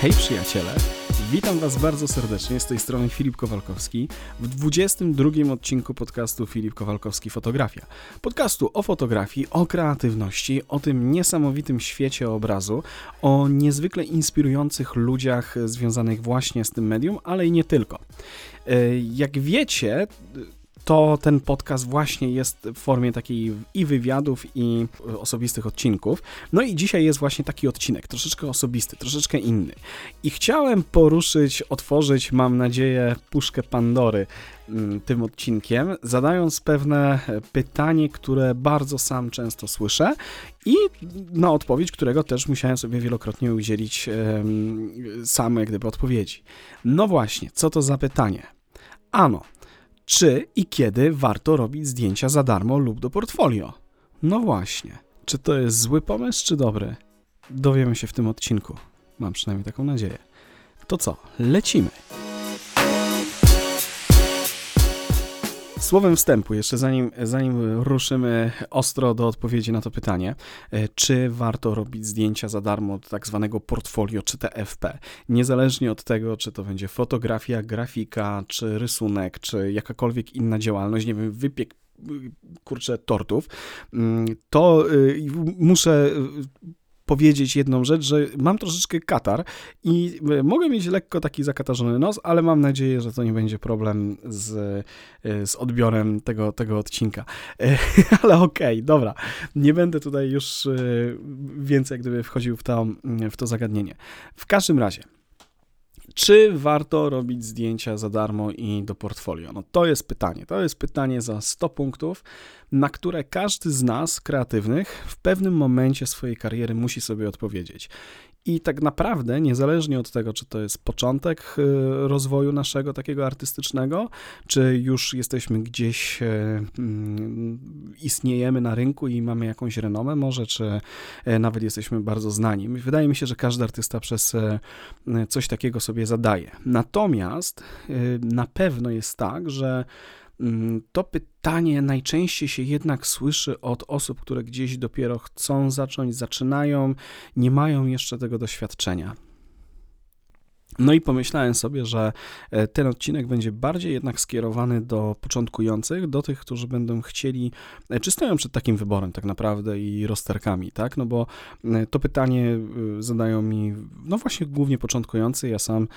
Hej przyjaciele, witam Was bardzo serdecznie, z tej strony Filip Kowalkowski w 22 odcinku podcastu Filip Kowalkowski Fotografia. Podcastu o fotografii, o kreatywności, o tym niesamowitym świecie obrazu, o niezwykle inspirujących ludziach związanych właśnie z tym medium, ale i nie tylko. E, jak wiecie, to ten podcast właśnie jest w formie takiej i wywiadów, i osobistych odcinków. No i dzisiaj jest właśnie taki odcinek, troszeczkę osobisty, troszeczkę inny. I chciałem poruszyć, otworzyć, mam nadzieję, puszkę Pandory mm, tym odcinkiem, zadając pewne pytanie, które bardzo sam często słyszę i na odpowiedź, którego też musiałem sobie wielokrotnie udzielić sam jak gdyby odpowiedzi. No właśnie, co to za pytanie? Ano, czy i kiedy warto robić zdjęcia za darmo lub do portfolio? No właśnie. Czy to jest zły pomysł, czy dobry? Dowiemy się w tym odcinku. Mam przynajmniej taką nadzieję. To co? Lecimy. Słowem wstępu, jeszcze zanim, zanim ruszymy ostro do odpowiedzi na to pytanie, e, czy warto robić zdjęcia za darmo od tak zwanego portfolio czy TFP, niezależnie od tego, czy to będzie fotografia, grafika, czy rysunek, czy jakakolwiek inna działalność, nie wiem, wypiek kurczę, tortów, mm, to y, muszę powiedzieć jedną rzecz, że mam troszeczkę katar i e, mogę mieć lekko taki zakatarzony nos, ale mam nadzieję, że to nie będzie problem z, e, z odbiorem tego, tego odcinka. E, ale okej, okay, dobra, nie będę tutaj już więcej jak gdyby wchodził w to, w to zagadnienie. W każdym razie, czy warto robić zdjęcia za darmo i do portfolio? No to jest pytanie. To jest pytanie za 100 punktów, na które każdy z nas, kreatywnych, w pewnym momencie swojej kariery musi sobie odpowiedzieć. I tak naprawdę, niezależnie od tego, czy to jest początek y, rozwoju naszego takiego artystycznego, czy już jesteśmy gdzieś, y, mm, istniejemy na rynku i mamy jakąś renomę, może, czy y, nawet jesteśmy bardzo znani. Wydaje mi się, że każdy artysta przez coś takiego sobie zadaje. Natomiast na pewno jest tak, że to pytanie najczęściej się jednak słyszy od osób, które gdzieś dopiero chcą zacząć, zaczynają, nie mają jeszcze tego doświadczenia. No i pomyślałem sobie, że e, ten odcinek będzie bardziej jednak skierowany do początkujących, do tych, którzy będą chcieli, e, czy stoją przed takim wyborem tak naprawdę i rozterkami, tak? No bo e, to pytanie zadają mi, no właśnie głównie początkujący, ja sam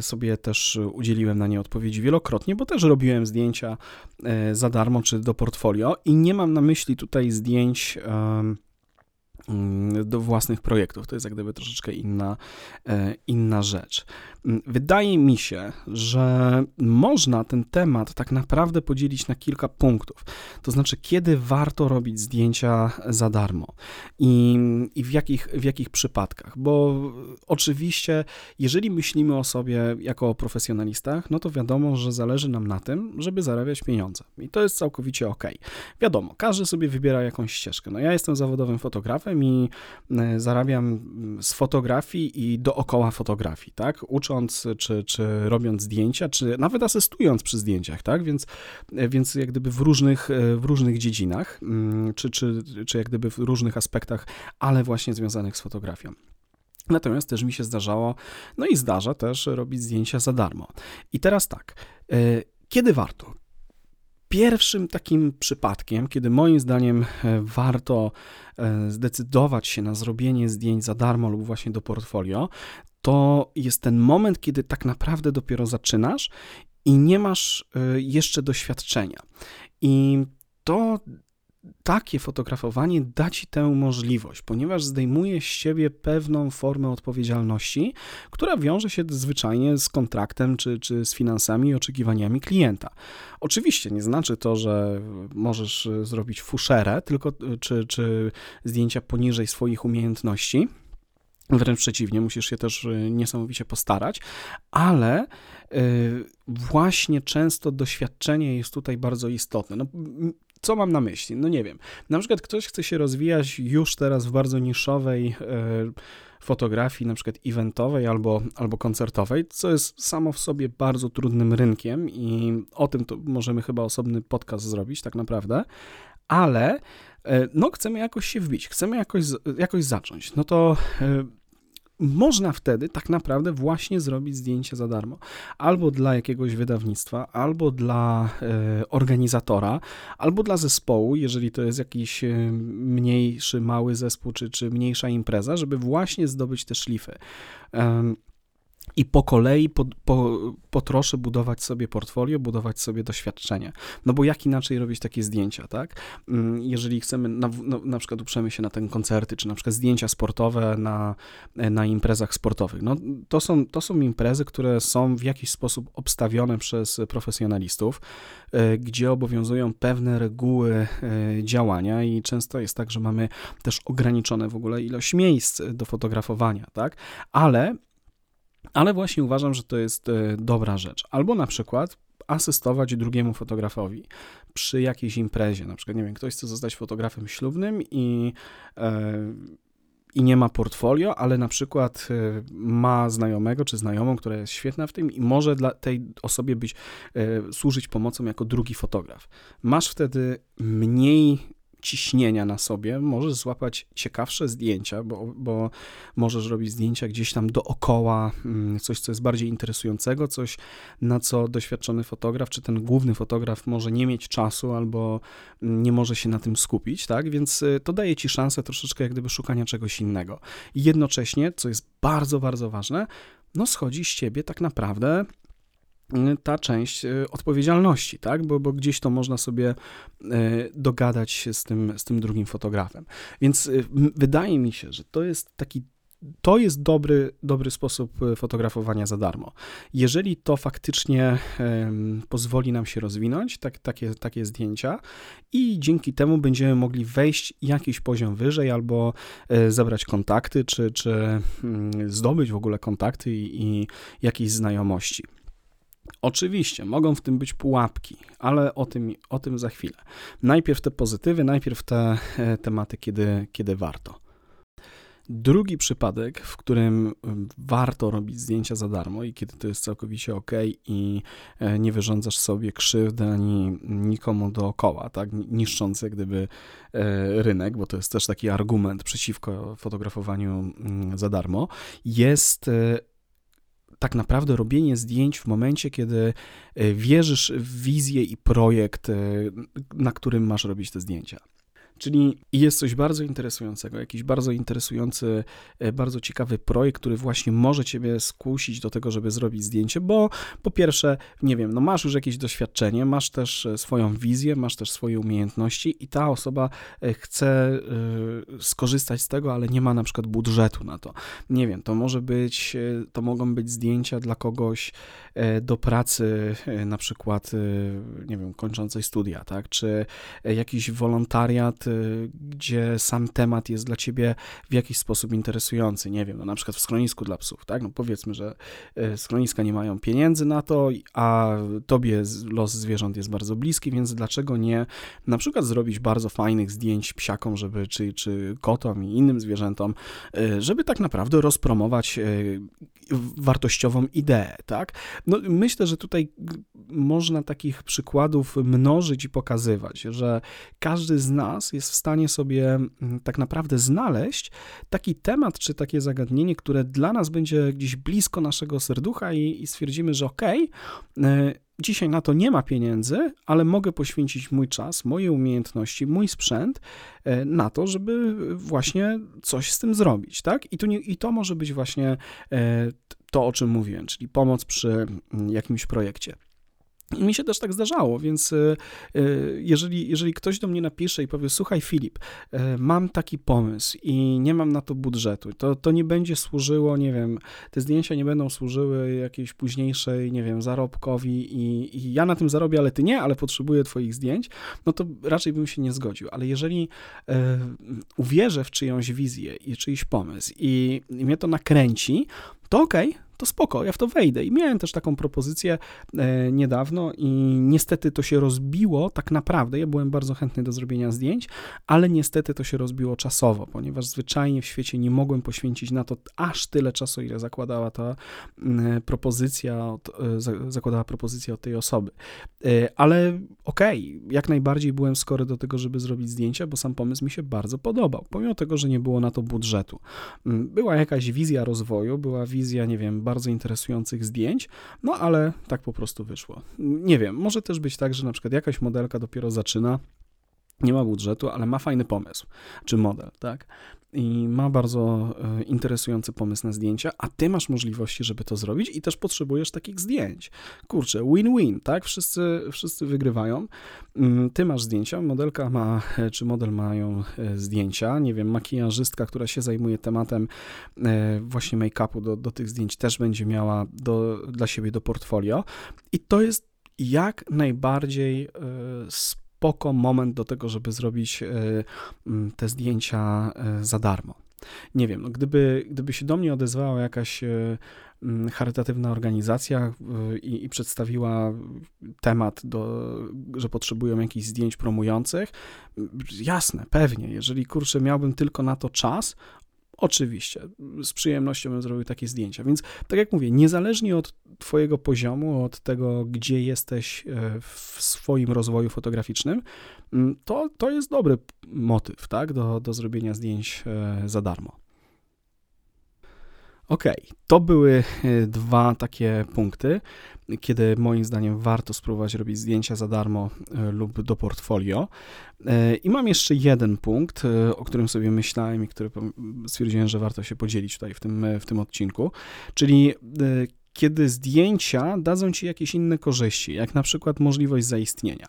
sobie też udzieliłem na nie odpowiedzi wielokrotnie, bo też robiłem zdjęcia za darmo, czy do portfolio i nie mam na myśli tutaj zdjęć Mm, do własnych projektów. To jest jak gdyby troszeczkę inna, e, inna rzecz. Mm, wydaje mi się, że można ten temat tak naprawdę podzielić na kilka punktów. To znaczy, kiedy warto robić zdjęcia za darmo i, i w, jakich, w jakich przypadkach. Bo oczywiście, jeżeli myślimy o sobie jako o profesjonalistach, no to wiadomo, że zależy nam na tym, żeby zarabiać pieniądze. I to jest całkowicie ok. Wiadomo, każdy sobie wybiera jakąś ścieżkę. No ja jestem zawodowym fotografem i e, zarabiam z fotografii i dookoła fotografii, tak? Ucząc czy, czy robiąc zdjęcia, czy nawet asystując przy zdjęciach, tak? Więc, więc jak gdyby w różnych, w różnych dziedzinach, mm, czy, czy, czy jak gdyby w różnych aspektach, ale właśnie związanych z fotografią. Natomiast też mi się zdarzało, no i zdarza też robić zdjęcia za darmo. I teraz tak, e, kiedy warto? Pierwszym takim przypadkiem, kiedy moim zdaniem e, warto e, zdecydować się na zrobienie zdjęć za darmo lub właśnie do portfolio, to jest ten moment, kiedy tak naprawdę dopiero zaczynasz i nie masz y, jeszcze doświadczenia. I to takie fotografowanie da ci tę możliwość, ponieważ zdejmuje z siebie pewną formę odpowiedzialności, która wiąże się zwyczajnie z kontraktem czy, czy z finansami i oczekiwaniami klienta. Oczywiście nie znaczy to, że możesz zrobić fuszerę, tylko czy, czy zdjęcia poniżej swoich umiejętności Wręcz przeciwnie, musisz się też y, niesamowicie postarać, ale y, właśnie często doświadczenie jest tutaj bardzo istotne. No, co mam na myśli? No nie wiem. Na przykład ktoś chce się rozwijać już teraz w bardzo niszowej y, fotografii, na przykład eventowej albo, albo koncertowej, co jest samo w sobie bardzo trudnym rynkiem i o tym to możemy chyba osobny podcast zrobić tak naprawdę, ale no chcemy jakoś się wbić, chcemy jakoś, jakoś zacząć. No to można wtedy tak naprawdę właśnie zrobić zdjęcie za darmo. Albo dla jakiegoś wydawnictwa, albo dla e, organizatora, albo dla zespołu, jeżeli to jest jakiś e, mniejszy, mały zespół, czy, czy mniejsza impreza, żeby właśnie zdobyć te szlify. E, i po kolei, po, po, po trosze budować sobie portfolio, budować sobie doświadczenie. No bo jak inaczej robić takie zdjęcia, tak? Mm, jeżeli chcemy, na, no, na przykład uprzemy się na ten koncerty, czy na przykład zdjęcia sportowe na, na imprezach sportowych, no to są, to są imprezy, które są w jakiś sposób obstawione przez profesjonalistów, e, gdzie obowiązują pewne reguły e, działania i często jest tak, że mamy też ograniczone w ogóle ilość miejsc do fotografowania, tak? Ale ale właśnie uważam, że to jest e, dobra rzecz. Albo na przykład asystować drugiemu fotografowi przy jakiejś imprezie. Na przykład, nie wiem, ktoś chce zostać fotografem ślubnym i, e, i nie ma portfolio, ale na przykład e, ma znajomego czy znajomą, która jest świetna w tym i może dla tej osobie być, służyć pomocą jako drugi fotograf. Masz wtedy mniej ciśnienia na sobie, możesz złapać ciekawsze zdjęcia, bo, bo możesz robić zdjęcia gdzieś tam dookoła, mm, coś, co jest bardziej interesującego, coś, na co doświadczony fotograf, czy ten główny fotograf może nie mieć czasu albo nie może się na tym skupić, tak? Więc y, to daje ci szansę troszeczkę jak gdyby szukania czegoś innego. I jednocześnie, co jest bardzo, bardzo ważne, no schodzi z ciebie tak naprawdę ta część e, odpowiedzialności, tak? Bo, bo gdzieś to można sobie e, dogadać się z tym, z tym drugim fotografem. Więc e, wydaje mi się, że to jest taki to jest dobry, dobry sposób fotografowania za darmo. Jeżeli to faktycznie pozwoli nam się rozwinąć, tak, takie, takie zdjęcia, i dzięki temu będziemy mogli wejść jakiś poziom wyżej albo zebrać kontakty, czy, czy mm, zdobyć w ogóle kontakty i, i jakieś znajomości. Oczywiście, mogą w tym być pułapki, ale o tym, o tym za chwilę. Najpierw te pozytywy, najpierw te e, tematy, kiedy, kiedy warto. Drugi przypadek, w którym warto robić zdjęcia za darmo i kiedy to jest całkowicie ok i e, nie wyrządzasz sobie krzywdy ani nikomu dookoła, tak, niszcząc gdyby e, rynek, bo to jest też taki argument przeciwko fotografowaniu za darmo, jest tak naprawdę robienie zdjęć w momencie, kiedy e, wierzysz w wizję i projekt, e, na którym masz robić te zdjęcia. Czyli jest coś bardzo interesującego, jakiś bardzo interesujący, e, bardzo ciekawy projekt, który właśnie może ciebie skusić do tego, żeby zrobić zdjęcie, bo po pierwsze, nie wiem, no masz już jakieś doświadczenie, masz też e, swoją wizję, masz też swoje umiejętności i ta osoba e, chce skorzystać z tego, ale nie ma na przykład budżetu na to. Nie wiem, to może być, to mogą być zdjęcia dla kogoś do pracy, na przykład, nie wiem, kończącej studia, tak, czy jakiś wolontariat gdzie sam temat jest dla ciebie w jakiś sposób interesujący. Nie wiem, no na przykład w schronisku dla psów, tak? No powiedzmy, że y, schroniska nie mają pieniędzy na to, a tobie los zwierząt jest bardzo bliski, więc dlaczego nie na przykład zrobić bardzo fajnych zdjęć psiakom, żeby, czy, czy kotom i innym zwierzętom, y, żeby tak naprawdę rozpromować wartościową ideę, tak? No myślę, że tutaj można takich przykładów mnożyć i pokazywać, że każdy z nas jest w stanie sobie mm, tak naprawdę znaleźć taki temat czy takie zagadnienie, które dla nas będzie gdzieś blisko naszego serducha i, i stwierdzimy, że okej, okay, dzisiaj na to nie ma pieniędzy, ale mogę poświęcić mój czas, moje umiejętności, mój sprzęt e, na to, żeby właśnie coś z tym zrobić, tak? I to, nie, i to może być właśnie e, to, o czym mówiłem, czyli pomoc przy mm, jakimś projekcie. I mi się też tak zdarzało, więc e, e, jeżeli, jeżeli ktoś do mnie napisze i powie, słuchaj Filip, e, mam taki pomysł i nie mam na to budżetu, to, to nie będzie służyło, nie wiem, te zdjęcia nie będą służyły jakiejś późniejszej, nie wiem, zarobkowi i, i ja na tym zarobię, ale ty nie, ale potrzebuję twoich zdjęć, no to raczej bym się nie zgodził. Ale jeżeli uwierzę w czyjąś wizję i czyjś pomysł i, i mnie to nakręci, to okej, okay, to spoko, ja w to wejdę. I miałem też taką propozycję e, niedawno i niestety to się rozbiło tak naprawdę. Ja byłem bardzo chętny do zrobienia zdjęć, ale niestety to się rozbiło czasowo, ponieważ zwyczajnie w świecie nie mogłem poświęcić na to aż tyle czasu, ile zakładała ta e, propozycja, od, e, zakładała propozycja od tej osoby. E, ale okej, okay, jak najbardziej byłem skory do tego, żeby zrobić zdjęcia, bo sam pomysł mi się bardzo podobał, pomimo tego, że nie było na to budżetu. Mm, była jakaś wizja rozwoju, była wizja, nie wiem, bardzo interesujących zdjęć, no ale tak po prostu wyszło. Nie wiem, może też być tak, że na przykład jakaś modelka dopiero zaczyna, nie ma budżetu, ale ma fajny pomysł, czy model, tak? I ma bardzo e, interesujący pomysł na zdjęcia, a ty masz możliwości, żeby to zrobić i też potrzebujesz takich zdjęć. Kurczę, win-win, tak? Wszyscy, wszyscy wygrywają. Mm, ty masz zdjęcia, modelka ma, e, czy model mają e, zdjęcia, nie wiem, makijażystka, która się zajmuje tematem właśnie make-upu do, do tych zdjęć też będzie miała do, dla siebie do portfolio i to jest jak najbardziej spoko spoko moment do tego, żeby zrobić e, te zdjęcia e, za darmo. Nie wiem, no gdyby, gdyby się do mnie odezwała jakaś e, charytatywna organizacja i, i, przedstawiła temat, do, że potrzebują jakichś zdjęć promujących, jasne, pewnie, jeżeli kurczę miałbym tylko na to czas, Oczywiście, z przyjemnością bym zrobił takie zdjęcia. Więc, tak jak mówię, niezależnie od Twojego poziomu, od tego, gdzie jesteś e, w swoim rozwoju fotograficznym, mm, to, to jest dobry motyw tak, do, do zrobienia zdjęć e, za darmo. Ok, to były e, dwa takie punkty, kiedy moim zdaniem warto spróbować robić zdjęcia za darmo e, lub do portfolio. E, I mam jeszcze jeden punkt, o którym sobie myślałem i który stwierdziłem, że warto się podzielić tutaj w tym, w tym odcinku, czyli kiedy zdjęcia dadzą ci jakieś inne korzyści, jak na przykład możliwość zaistnienia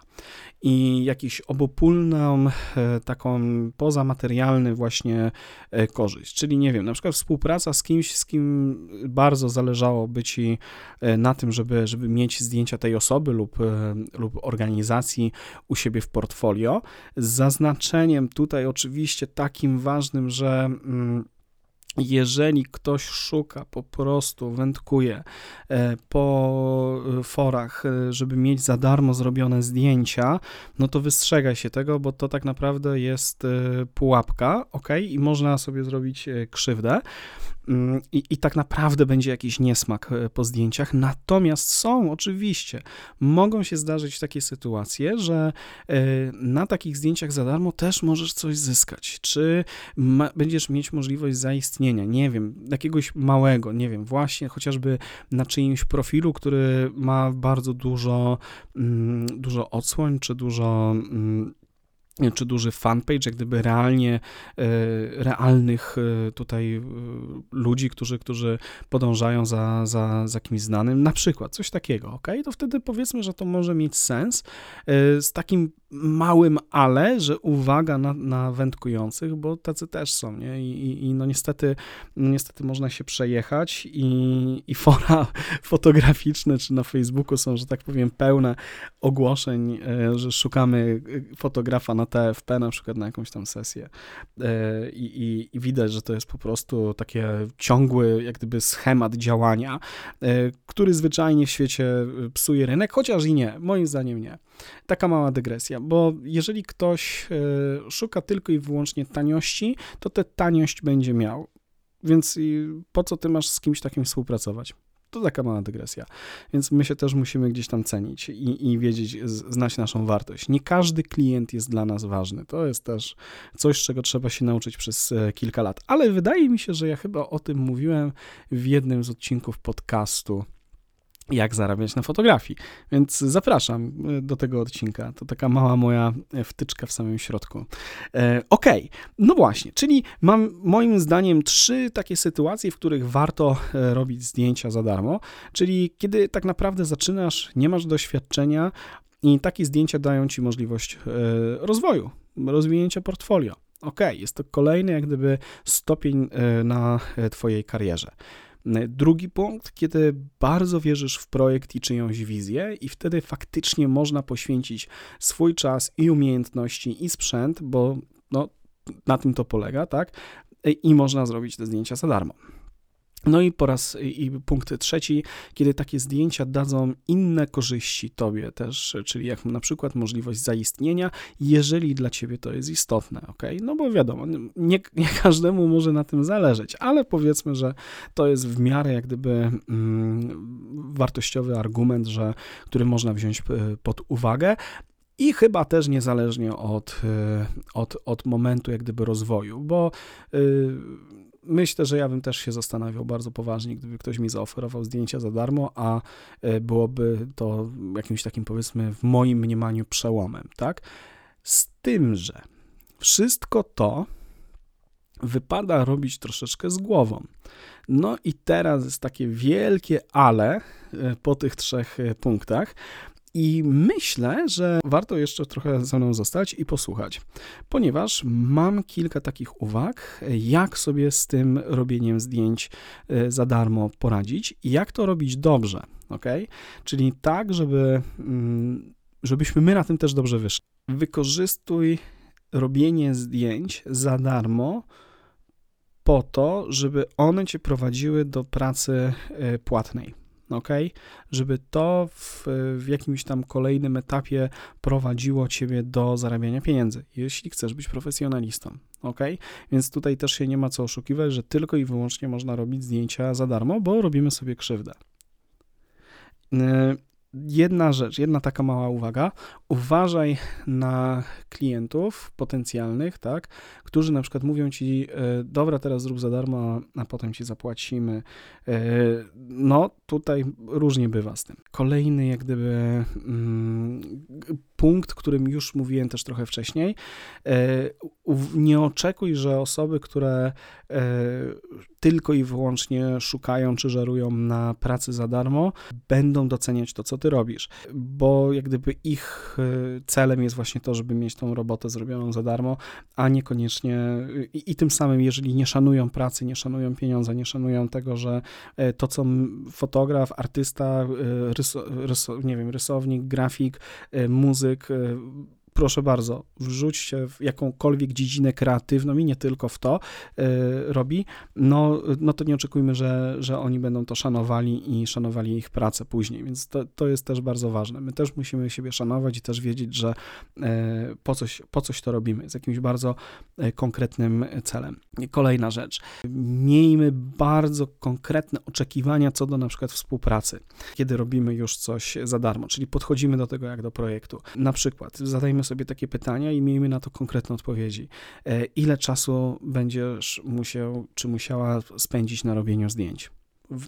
i jakiś obopólną, e, taką pozamaterialny właśnie e, korzyść, czyli nie wiem, na przykład współpraca z kimś, z kim bardzo zależałoby ci e, na tym, żeby, żeby mieć zdjęcia tej osoby lub, lub organizacji u siebie w portfolio, z zaznaczeniem tutaj oczywiście takim ważnym, że mm, jeżeli ktoś szuka, po prostu wędkuje e, po e, forach, e, żeby mieć za darmo zrobione zdjęcia, no to wystrzegaj się tego, bo to tak naprawdę jest pułapka, ok? I można sobie zrobić krzywdę. Mm, I, I tak naprawdę będzie jakiś niesmak e, po zdjęciach. Natomiast są oczywiście, mogą się zdarzyć takie sytuacje, że e, na takich zdjęciach za darmo też możesz coś zyskać. Czy ma, będziesz mieć możliwość zaistnienia, nie wiem, jakiegoś małego, nie wiem, właśnie chociażby na czyimś profilu, który ma bardzo dużo, mm, dużo odsłoń, czy dużo mm, czy duży fanpage, jak gdyby realnie, e, realnych e, tutaj e, ludzi, którzy, którzy podążają za, za, za kimś znanym, na przykład coś takiego, ok? To wtedy powiedzmy, że to może mieć sens z takim małym ale, że uwaga na, na wędkujących, bo tacy też są, nie? I, i, i no niestety, no niestety można się przejechać i, i fora fotograficzne, czy na Facebooku są, że tak powiem, pełne ogłoszeń, że szukamy fotografa na TFP na przykład na jakąś tam sesję e, i, i, i widać, że to jest po prostu takie ciągły jak gdyby schemat działania, e, który zwyczajnie w świecie e, psuje rynek, chociaż i nie, moim zdaniem nie. Taka mała dygresja, bo jeżeli ktoś szuka tylko i wyłącznie taniości, to tę taniość będzie miał. Więc po co ty masz z kimś takim współpracować? To taka mała dygresja. Więc my się też musimy gdzieś tam cenić i, i wiedzieć, znać naszą wartość. Nie każdy klient jest dla nas ważny. To jest też coś, czego trzeba się nauczyć przez e, kilka lat. Ale wydaje mi się, że ja chyba o tym mówiłem w jednym z odcinków podcastu jak zarabiać na fotografii. Więc zapraszam e, do tego odcinka. To taka mała moja e, wtyczka w samym środku. E, ok, no właśnie, czyli mam moim zdaniem trzy takie sytuacje, w których warto e, robić zdjęcia za darmo, czyli kiedy tak naprawdę zaczynasz, nie masz doświadczenia i takie zdjęcia dają ci możliwość e, rozwoju, rozwinięcia portfolio. Ok, jest to kolejny jak gdyby stopień e, na twojej karierze. Drugi punkt, kiedy bardzo wierzysz w projekt i czyjąś wizję, i wtedy faktycznie można poświęcić swój czas i umiejętności i sprzęt, bo no, na tym to polega, tak? I można zrobić te zdjęcia za darmo. No i po raz i punkt trzeci, kiedy takie zdjęcia dadzą inne korzyści tobie też, czyli jak na przykład możliwość zaistnienia, jeżeli dla ciebie to jest istotne, ok? No bo wiadomo, nie, nie każdemu może na tym zależeć, ale powiedzmy, że to jest w miarę jak gdyby mm, wartościowy argument, że, który można wziąć pod uwagę, i chyba też niezależnie od, e, od, od momentu jak gdyby rozwoju, bo yy, myślę, że ja bym też się zastanawiał bardzo poważnie, gdyby ktoś mi zaoferował zdjęcia za darmo, a e, byłoby to jakimś takim, powiedzmy, w moim mniemaniu przełomem, tak? Z tym, że wszystko to wypada robić troszeczkę z głową. No i teraz jest takie wielkie ale e, po tych trzech e, punktach, i myślę, że warto jeszcze trochę ze mną zostać i posłuchać, ponieważ mam kilka takich uwag, jak sobie z tym robieniem zdjęć e, za darmo poradzić i jak to robić dobrze, ok? Czyli tak, żeby, mm, żebyśmy my na tym też dobrze wyszli. Wykorzystuj robienie zdjęć za darmo po to, żeby one cię prowadziły do pracy e, płatnej ok? Żeby to w, w, jakimś tam kolejnym etapie prowadziło ciebie do zarabiania pieniędzy, jeśli chcesz być profesjonalistą, ok? Więc tutaj też się nie ma co oszukiwać, że tylko i wyłącznie można robić zdjęcia za darmo, bo robimy sobie krzywdę. Jedna rzecz, jedna taka mała uwaga. Uważaj na klientów potencjalnych, tak, którzy na przykład mówią ci, e, dobra, teraz zrób za darmo, a potem ci zapłacimy. E, no, tutaj różnie bywa z tym. Kolejny, jak gdyby, mm, punkt, którym już mówiłem też trochę wcześniej. E, nie oczekuj, że osoby, które tylko i wyłącznie szukają czy żerują na pracy za darmo, będą doceniać to, co ty robisz, bo jak gdyby ich celem jest właśnie to, żeby mieć tą robotę zrobioną za darmo, a niekoniecznie i, i tym samym, jeżeli nie szanują pracy, nie szanują pieniądza, nie szanują tego, że e, to, co fotograf, artysta, e, nie wiem, rysownik, grafik, e, muzyk, proszę bardzo, wrzućcie w jakąkolwiek dziedzinę kreatywną i nie tylko w to y, robi, no, no to nie oczekujmy, że, że oni będą to szanowali i szanowali ich pracę później, więc to, to jest też bardzo ważne. My też musimy siebie szanować i też wiedzieć, że y, po coś, po coś to robimy, z jakimś bardzo y, konkretnym celem. Kolejna rzecz. Miejmy bardzo konkretne oczekiwania co do na przykład współpracy, kiedy robimy już coś za darmo, czyli podchodzimy do tego jak do projektu. Na przykład zadajmy sobie takie pytania i miejmy na to konkretne odpowiedzi. E, ile czasu będziesz musiał czy musiała spędzić na robieniu zdjęć?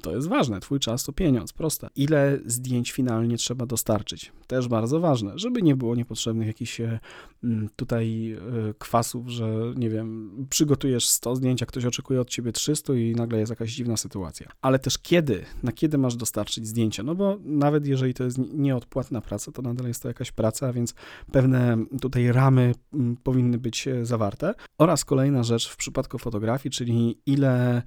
To jest ważne, twój czas to pieniądz, proste. Ile zdjęć finalnie trzeba dostarczyć? Też bardzo ważne, żeby nie było niepotrzebnych jakichś e, tutaj e, kwasów, że nie wiem, przygotujesz 100 zdjęć, a ktoś oczekuje od ciebie 300 i nagle jest jakaś dziwna sytuacja. Ale też kiedy, na kiedy masz dostarczyć zdjęcia? No bo nawet jeżeli to jest nieodpłatna praca, to nadal jest to jakaś praca, więc pewne tutaj ramy powinny być e, zawarte. Oraz kolejna rzecz w przypadku fotografii, czyli ile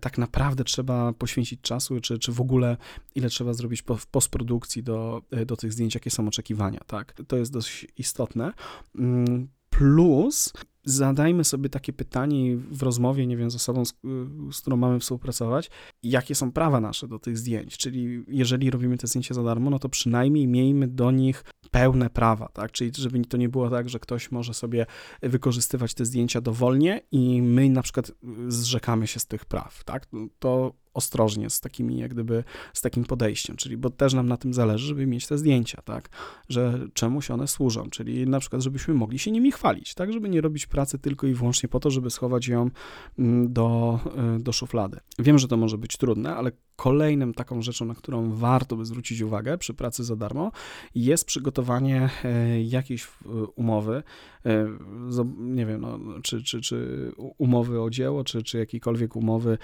tak naprawdę trzeba poświęcić czasu, czy, czy w ogóle ile trzeba zrobić po, w postprodukcji do, e, do tych zdjęć, jakie są oczekiwania, tak? To jest dość istotne. Mm, plus zadajmy sobie takie pytanie w rozmowie, nie wiem, z osobą, z, z, którą mamy współpracować, jakie są prawa nasze do tych zdjęć, czyli jeżeli robimy te zdjęcia za darmo, no to przynajmniej miejmy do nich pełne prawa, tak, czyli żeby to nie było tak, że ktoś może sobie wykorzystywać te zdjęcia dowolnie i my na przykład zrzekamy się z tych praw, tak, to ostrożnie z takimi, jak gdyby, z takim podejściem, czyli bo też nam na tym zależy, żeby mieć te zdjęcia, tak, że czemuś one służą, czyli na przykład, żebyśmy mogli się nimi chwalić, tak, żeby nie robić pracy tylko i wyłącznie po to, żeby schować ją mm, do, y, do szuflady. Wiem, że to może być trudne, ale kolejnym taką rzeczą, na którą warto by zwrócić uwagę przy pracy za darmo, jest przygotowanie e, jakiejś e, umowy, e, nie wiem, no, czy, czy, czy umowy o dzieło, czy, czy jakiejkolwiek umowy,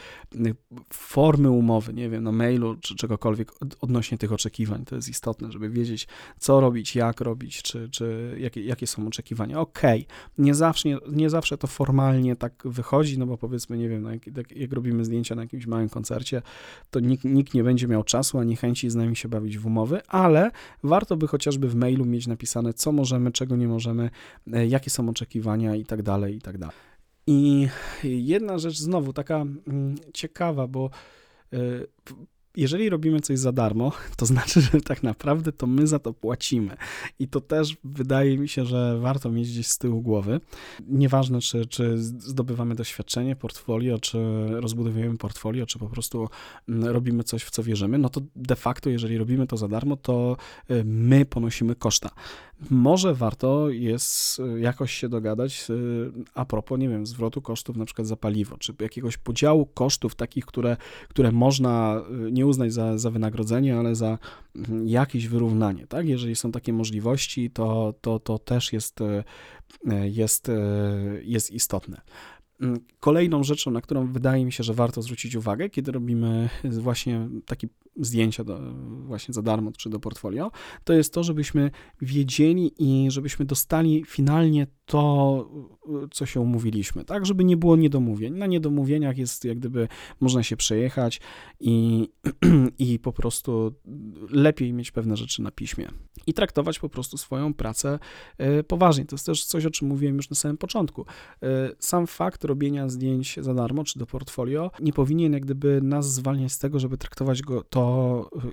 formy umowy, nie wiem, na mailu, czy czegokolwiek odnośnie tych oczekiwań. To jest istotne, żeby wiedzieć, co robić, jak robić, czy, czy jakie, jakie są oczekiwania. Okej, okay. nie, zawsze, nie, nie zawsze to formalnie tak wychodzi, no bo powiedzmy, nie wiem, no jak, jak robimy zdjęcia na jakimś małym koncercie, to nikt, nikt nie będzie miał czasu ani chęci z nami się bawić w umowy, ale warto by chociażby w mailu mieć napisane, co możemy, czego nie możemy, e, jakie są oczekiwania i tak dalej, i tak dalej. I jedna rzecz znowu taka mm, ciekawa, bo jeżeli robimy coś za darmo, to znaczy, że tak naprawdę to my za to płacimy. I to też wydaje mi się, że warto mieć gdzieś z tyłu głowy. Nieważne, czy, czy zdobywamy doświadczenie, portfolio, czy rozbudowujemy portfolio, czy po prostu mm, robimy coś, w co wierzymy, no to de facto, jeżeli robimy to za darmo, to y, my ponosimy koszta. Może warto jest y, jakoś się dogadać y, a propos, nie wiem, zwrotu kosztów na przykład za paliwo, czy jakiegoś podziału kosztów takich, które, które można y, nie uznać za, za wynagrodzenie, ale za mm, jakieś wyrównanie, tak? Jeżeli są takie możliwości, to, to, to też jest, jest, jest istotne. Mm, kolejną rzeczą, na którą wydaje mi się, że warto zwrócić uwagę, kiedy robimy właśnie taki zdjęcia do, właśnie za darmo czy do portfolio, to jest to, żebyśmy wiedzieli i żebyśmy dostali finalnie to, co się umówiliśmy, tak, żeby nie było niedomówień. Na niedomówieniach jest jak gdyby można się przejechać i, i po prostu lepiej mieć pewne rzeczy na piśmie i traktować po prostu swoją pracę e, poważnie. To jest też coś, o czym mówiłem już na samym początku. E, sam fakt robienia zdjęć za darmo czy do portfolio nie powinien jak gdyby nas zwalniać z tego, żeby traktować go to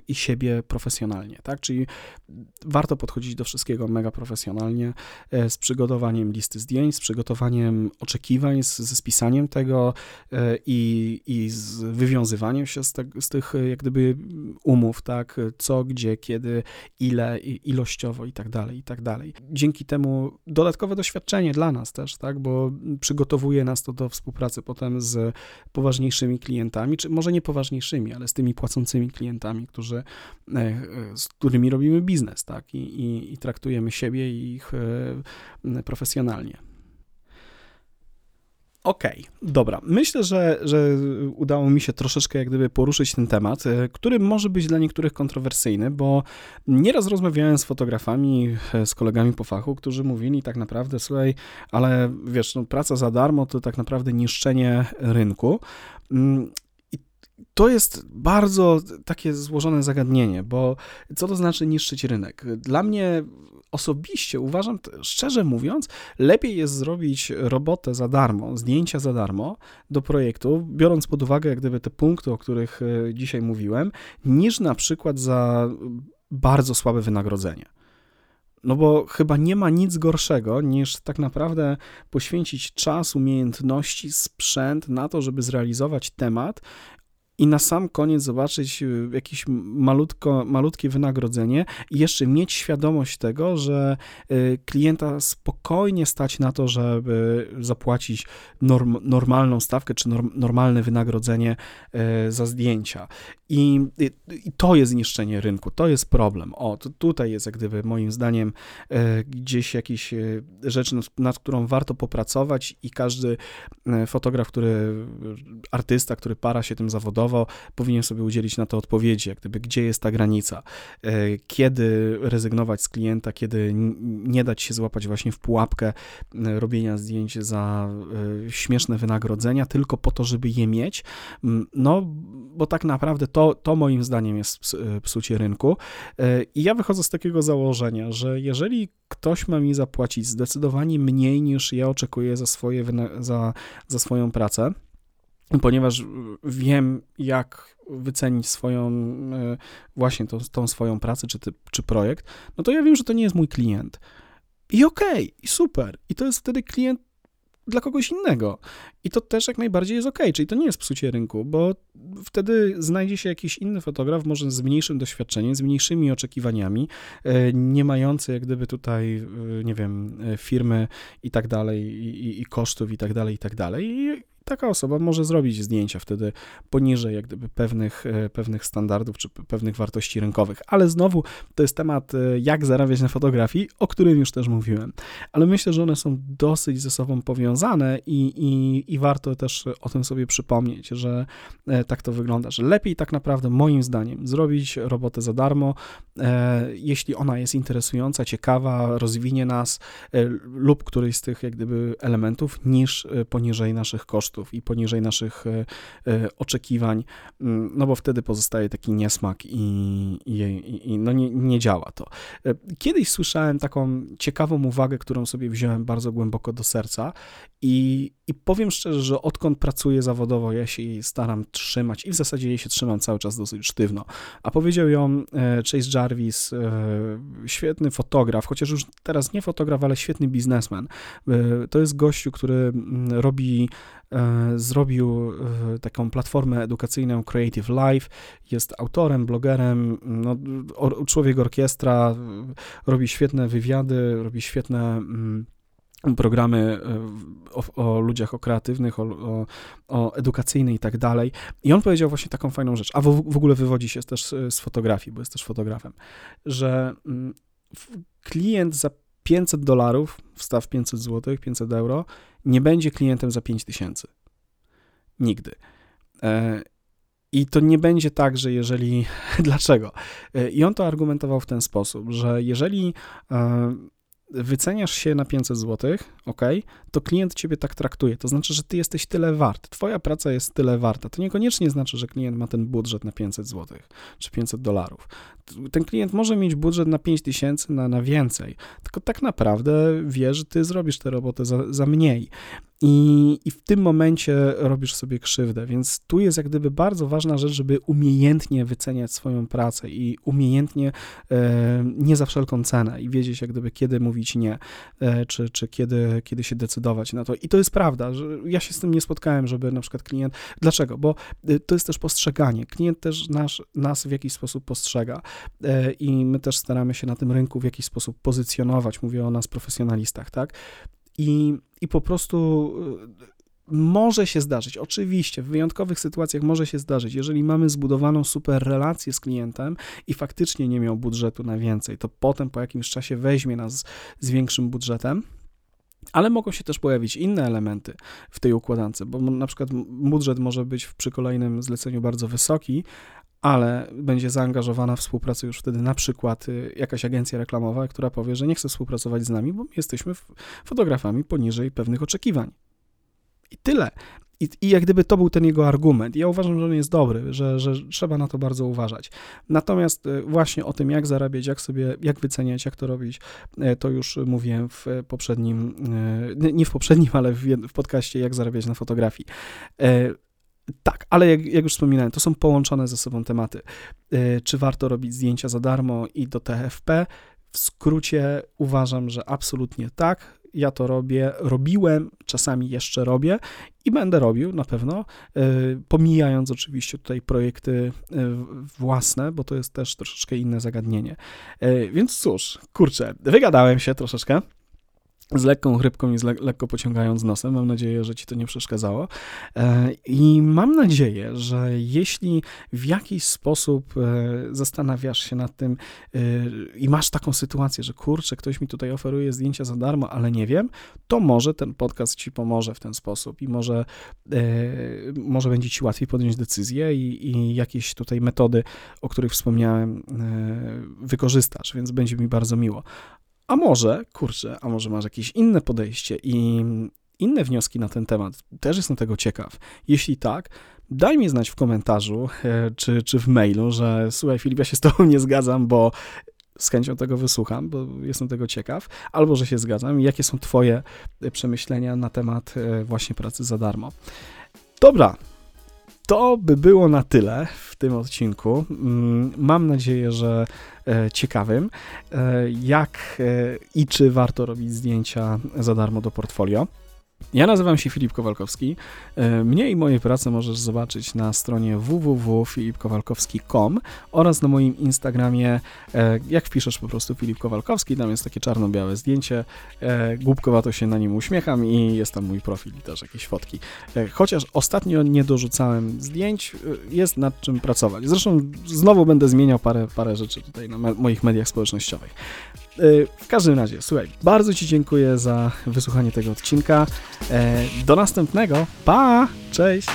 i siebie profesjonalnie, tak? Czyli warto podchodzić do wszystkiego mega profesjonalnie, e, z przygotowaniem listy zdjęć, z przygotowaniem oczekiwań, z, ze spisaniem tego e, i, i z wywiązywaniem się z, te, z tych jak gdyby umów, tak? Co, gdzie, kiedy, ile, ilościowo i tak dalej, i tak dalej. Dzięki temu dodatkowe doświadczenie dla nas też, tak? Bo przygotowuje nas to do współpracy potem z poważniejszymi klientami, czy może nie poważniejszymi, ale z tymi płacącymi klientami, klientami, którzy, e, e, z którymi robimy biznes, tak, i, i, i traktujemy siebie i ich e, profesjonalnie. Okej, okay, dobra. Myślę, że, że udało mi się troszeczkę jak gdyby poruszyć ten temat, który może być dla niektórych kontrowersyjny, bo nieraz rozmawiałem z fotografami, z kolegami po fachu, którzy mówili tak naprawdę, słuchaj, ale wiesz, no, praca za darmo to tak naprawdę niszczenie rynku. To jest bardzo takie złożone zagadnienie, bo co to znaczy niszczyć rynek? Dla mnie osobiście uważam, szczerze mówiąc, lepiej jest zrobić robotę za darmo, zdjęcia za darmo do projektu, biorąc pod uwagę jak gdyby te punkty, o których e, dzisiaj mówiłem, niż na przykład za bardzo słabe wynagrodzenie. No bo chyba nie ma nic gorszego niż tak naprawdę poświęcić czas, umiejętności, sprzęt na to, żeby zrealizować temat i na sam koniec zobaczyć y, jakieś malutko, malutkie wynagrodzenie i jeszcze mieć świadomość tego, że y, klienta spokojnie stać na to, żeby zapłacić norm, normalną stawkę czy norm, normalne wynagrodzenie y, za zdjęcia. I, I, to jest niszczenie rynku, to jest problem. O, tutaj jest jak gdyby moim zdaniem gdzieś jakiś rzecz, nad którą warto popracować i każdy fotograf, który, artysta, który para się tym zawodowo, powinien sobie udzielić na to odpowiedzi, jak gdyby, gdzie jest ta granica, e, kiedy rezygnować z klienta, kiedy nie dać się złapać właśnie w pułapkę e, robienia zdjęć za e, śmieszne wynagrodzenia, tylko po to, żeby je mieć, no, bo tak naprawdę to, to moim zdaniem jest psucie rynku i ja wychodzę z takiego założenia, że jeżeli ktoś ma mi zapłacić zdecydowanie mniej niż ja oczekuję za, swoje, za, za swoją pracę, ponieważ wiem, jak wycenić swoją, e, właśnie tą, tą swoją pracę czy, czy projekt, no to ja wiem, że to nie jest mój klient. I okej, okay, i super. I to jest wtedy klient dla kogoś innego. I to też jak najbardziej jest ok, czyli to nie jest psucie rynku, bo wtedy znajdzie się jakiś inny fotograf, może z mniejszym doświadczeniem, z mniejszymi oczekiwaniami, e, nie mający jak gdyby tutaj, e, nie wiem, firmy i tak dalej, i, i kosztów i tak dalej, i tak dalej. I taka osoba może zrobić zdjęcia wtedy poniżej jak gdyby pewnych, e, pewnych standardów czy pewnych wartości rynkowych. Ale znowu to jest temat, e, jak zarabiać na fotografii, o którym już też mówiłem. Ale myślę, że one są dosyć ze sobą powiązane i, i, i warto też o tym sobie przypomnieć, że e, tak to wygląda, że lepiej tak naprawdę moim zdaniem zrobić robotę za darmo, jeśli ona jest interesująca, ciekawa, rozwinie nas lub któryś z tych jak gdyby elementów, niż poniżej naszych kosztów kosztów i poniżej naszych oczekiwań, mm, no bo wtedy pozostaje taki niesmak i, i, i no nie, nie działa to. Kiedyś słyszałem taką ciekawą uwagę, którą sobie wziąłem bardzo głęboko do serca i, i powiem szczerze, że odkąd pracuję zawodowo, ja się jej staram trzymać i w zasadzie jej się trzymam cały czas dosyć sztywno. A powiedział ją e, Chase Jarvis, e, świetny fotograf, chociaż już teraz nie fotograf, ale świetny biznesmen. E, to jest gościu, który mm, robi zrobił taką platformę edukacyjną Creative Life, jest autorem, blogerem, no, człowiek orkiestra, robi świetne wywiady, robi świetne mm, programy e, o, o, ludziach, o kreatywnych, o, o, o i tak dalej. I on powiedział właśnie taką fajną rzecz, a w, w ogóle wywodzi się też z, fotografii, bo jest też fotografem, że mm, klient za 500 dolarów, wstaw 500 zł, 500 euro, nie będzie klientem za 5000. Nigdy. E, I to nie będzie tak, że jeżeli. Dlaczego? E, I on to argumentował w ten sposób, że jeżeli wyceniasz się na 500 zł, ok, to klient ciebie tak traktuje. To znaczy, że ty jesteś tyle wart. Twoja praca jest tyle warta. To niekoniecznie znaczy, że klient ma ten budżet na 500 zł czy 500 dolarów. Ten klient może mieć budżet na 5000, na, na więcej, tylko tak naprawdę wie, że ty zrobisz tę robotę za, za mniej. I, I w tym momencie robisz sobie krzywdę, więc tu jest jak gdyby bardzo ważna rzecz, żeby umiejętnie wyceniać swoją pracę i umiejętnie, e, nie za wszelką cenę i wiedzieć jak gdyby kiedy mówić nie, e, czy, czy kiedy, kiedy się decydować na to. I to jest prawda, że ja się z tym nie spotkałem, żeby na przykład klient, dlaczego? Bo e, to jest też postrzeganie. Klient też nasz, nas w jakiś sposób postrzega e, i my też staramy się na tym rynku w jakiś sposób pozycjonować, mówię o nas profesjonalistach, tak? I, i po prostu y, może się zdarzyć, oczywiście, w wyjątkowych sytuacjach może się zdarzyć, jeżeli mamy zbudowaną super relację z klientem i faktycznie nie miał budżetu na więcej, to potem po jakimś czasie weźmie nas z większym budżetem. Ale mogą się też pojawić inne elementy w tej układance, bo na przykład budżet może być przy kolejnym zleceniu bardzo wysoki, ale będzie zaangażowana w współpracę już wtedy na przykład y, jakaś agencja reklamowa, która powie, że nie chce współpracować z nami, bo jesteśmy fotografami poniżej pewnych oczekiwań. I tyle. I, I jak gdyby to był ten jego argument. Ja uważam, że on jest dobry, że, że trzeba na to bardzo uważać. Natomiast y, właśnie o tym, jak zarabiać, jak sobie, jak wyceniać, jak to robić, y, to już mówiłem w poprzednim, nie w poprzednim, ale w, w podcaście, jak zarabiać na fotografii. Tak, ale jak, jak, już wspominałem, to są połączone ze sobą tematy. E, czy warto robić zdjęcia za darmo i do TFP? W skrócie uważam, że absolutnie tak. Ja to robię, robiłem, czasami jeszcze robię i będę robił na pewno, e, pomijając oczywiście tutaj projekty e, własne, bo to jest też troszeczkę inne zagadnienie. Więc cóż, kurczę, wygadałem się troszeczkę z lekką chrypką i z le lekko pociągając nosem. Mam nadzieję, że ci to nie przeszkadzało. E, I mam nadzieję, że jeśli w jakiś sposób e, zastanawiasz się nad tym e, i masz taką sytuację, że kurczę, ktoś mi tutaj oferuje zdjęcia za darmo, ale nie wiem, to może ten podcast ci pomoże w ten sposób i może, może będzie ci łatwiej podjąć decyzję i, i jakieś tutaj metody, o których wspomniałem, wykorzystasz, więc będzie mi bardzo miło. A może, kurczę, a może masz jakieś inne podejście i inne wnioski na ten temat? Też jestem tego ciekaw. Jeśli tak, daj mi znać w komentarzu e, czy, czy w mailu, że słuchaj Filip, ja się z tobą nie zgadzam, bo z chęcią tego wysłucham, bo jestem tego ciekaw, albo że się zgadzam jakie są twoje przemyślenia na temat e, właśnie pracy za darmo. Dobra, to by było na tyle w tym odcinku. Mm, mam nadzieję, że e, ciekawym. E, jak e, i czy warto robić zdjęcia za darmo do portfolio. Ja nazywam się Filip Kowalkowski. E, mnie i moje prace możesz zobaczyć na stronie www.filipkowalkowski.com oraz na moim Instagramie, e, jak wpiszesz po prostu Filip Kowalkowski, tam jest takie czarno-białe zdjęcie, e, głupkowato się na nim uśmiecham i jest tam mój profil i też jakieś fotki. Chociaż ostatnio nie dorzucałem zdjęć, jest nad czym pracować. Zresztą znowu będę zmieniał parę, parę rzeczy tutaj na moich mediach społecznościowych. Y, w każdym razie, słuchaj, bardzo Ci dziękuję za wysłuchanie tego odcinka. E, do następnego. Pa! Cześć!